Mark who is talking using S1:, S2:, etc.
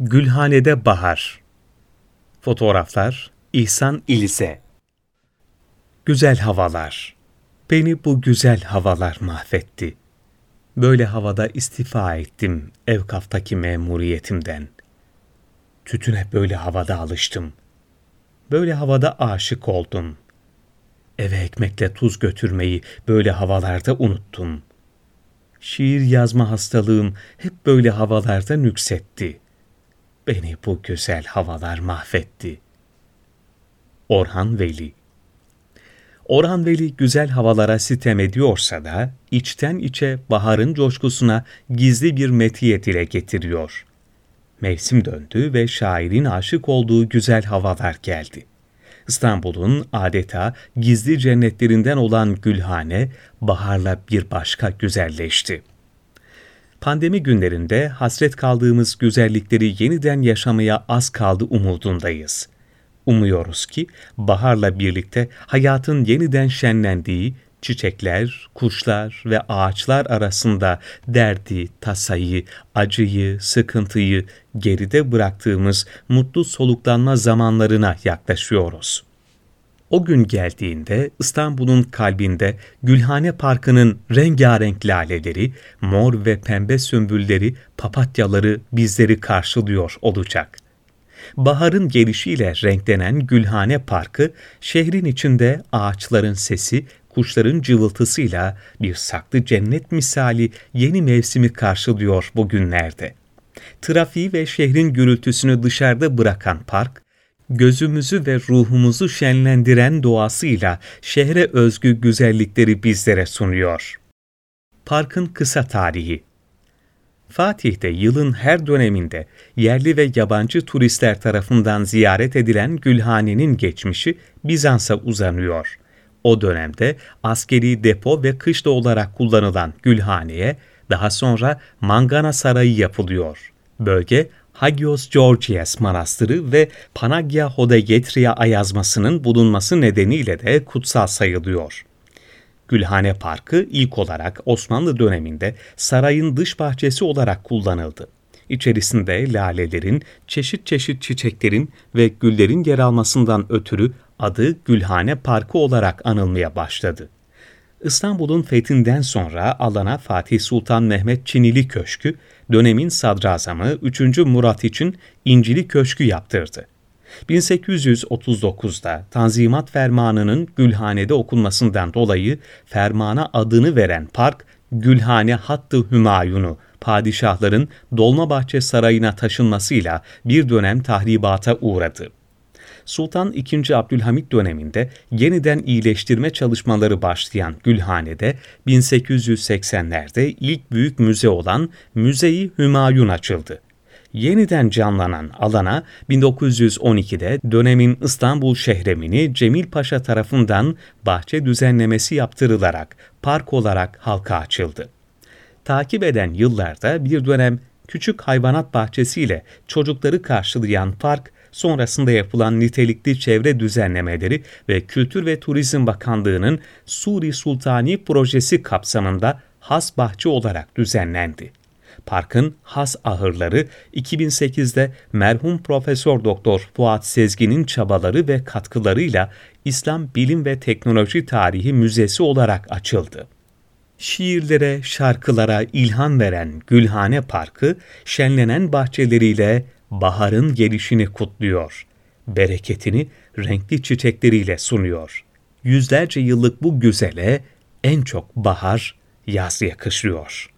S1: Gülhanede Bahar Fotoğraflar İhsan İlize Güzel havalar. Beni bu güzel havalar mahvetti. Böyle havada istifa ettim evkaftaki memuriyetimden. Tütüne böyle havada alıştım. Böyle havada aşık oldum. Eve ekmekle tuz götürmeyi böyle havalarda unuttum. Şiir yazma hastalığım hep böyle havalarda nüksetti.'' Beni bu güzel havalar mahvetti. Orhan Veli Orhan Veli güzel havalara sitem ediyorsa da içten içe baharın coşkusuna gizli bir metiyet ile getiriyor. Mevsim döndü ve şairin aşık olduğu güzel havalar geldi. İstanbul'un adeta gizli cennetlerinden olan Gülhane baharla bir başka güzelleşti. Pandemi günlerinde hasret kaldığımız güzellikleri yeniden yaşamaya az kaldı umudundayız. Umuyoruz ki baharla birlikte hayatın yeniden şenlendiği, çiçekler, kuşlar ve ağaçlar arasında derdi, tasayı, acıyı, sıkıntıyı geride bıraktığımız mutlu soluklanma zamanlarına yaklaşıyoruz. O gün geldiğinde İstanbul'un kalbinde Gülhane Parkı'nın rengarenk laleleri, mor ve pembe sümbülleri, papatyaları bizleri karşılıyor olacak. Baharın gelişiyle renklenen Gülhane Parkı, şehrin içinde ağaçların sesi, kuşların cıvıltısıyla bir saklı cennet misali yeni mevsimi karşılıyor bugünlerde. Trafiği ve şehrin gürültüsünü dışarıda bırakan park, gözümüzü ve ruhumuzu şenlendiren doğasıyla şehre özgü güzellikleri bizlere sunuyor. Parkın kısa tarihi Fatih'te yılın her döneminde yerli ve yabancı turistler tarafından ziyaret edilen Gülhane'nin geçmişi Bizans'a uzanıyor. O dönemde askeri depo ve kışla olarak kullanılan Gülhane'ye daha sonra Mangana Sarayı yapılıyor. Bölge Hagios Georgias Manastırı ve Panagia Hodegetria ayazmasının bulunması nedeniyle de kutsal sayılıyor. Gülhane Parkı ilk olarak Osmanlı döneminde sarayın dış bahçesi olarak kullanıldı. İçerisinde lalelerin, çeşit çeşit çiçeklerin ve güllerin yer almasından ötürü adı Gülhane Parkı olarak anılmaya başladı. İstanbul'un fethinden sonra alana Fatih Sultan Mehmet Çinili Köşkü, dönemin sadrazamı 3. Murat için İncili Köşkü yaptırdı. 1839'da Tanzimat Fermanı'nın Gülhane'de okunmasından dolayı fermana adını veren park, Gülhane Hattı Hümayun'u, padişahların Dolmabahçe Sarayı'na taşınmasıyla bir dönem tahribata uğradı. Sultan II. Abdülhamit döneminde yeniden iyileştirme çalışmaları başlayan Gülhane'de 1880'lerde ilk büyük müze olan Müzeyi Hümayun açıldı. Yeniden canlanan alana 1912'de dönemin İstanbul şehremini Cemil Paşa tarafından bahçe düzenlemesi yaptırılarak park olarak halka açıldı. Takip eden yıllarda bir dönem küçük hayvanat bahçesiyle çocukları karşılayan park sonrasında yapılan nitelikli çevre düzenlemeleri ve Kültür ve Turizm Bakanlığı'nın Suri Sultani projesi kapsamında has bahçe olarak düzenlendi. Parkın has ahırları 2008'de merhum Profesör Doktor Fuat Sezgin'in çabaları ve katkılarıyla İslam Bilim ve Teknoloji Tarihi Müzesi olarak açıldı. Şiirlere, şarkılara ilham veren Gülhane Parkı, şenlenen bahçeleriyle baharın gelişini kutluyor. Bereketini renkli çiçekleriyle sunuyor. Yüzlerce yıllık bu güzele en çok bahar, yaz yakışıyor.''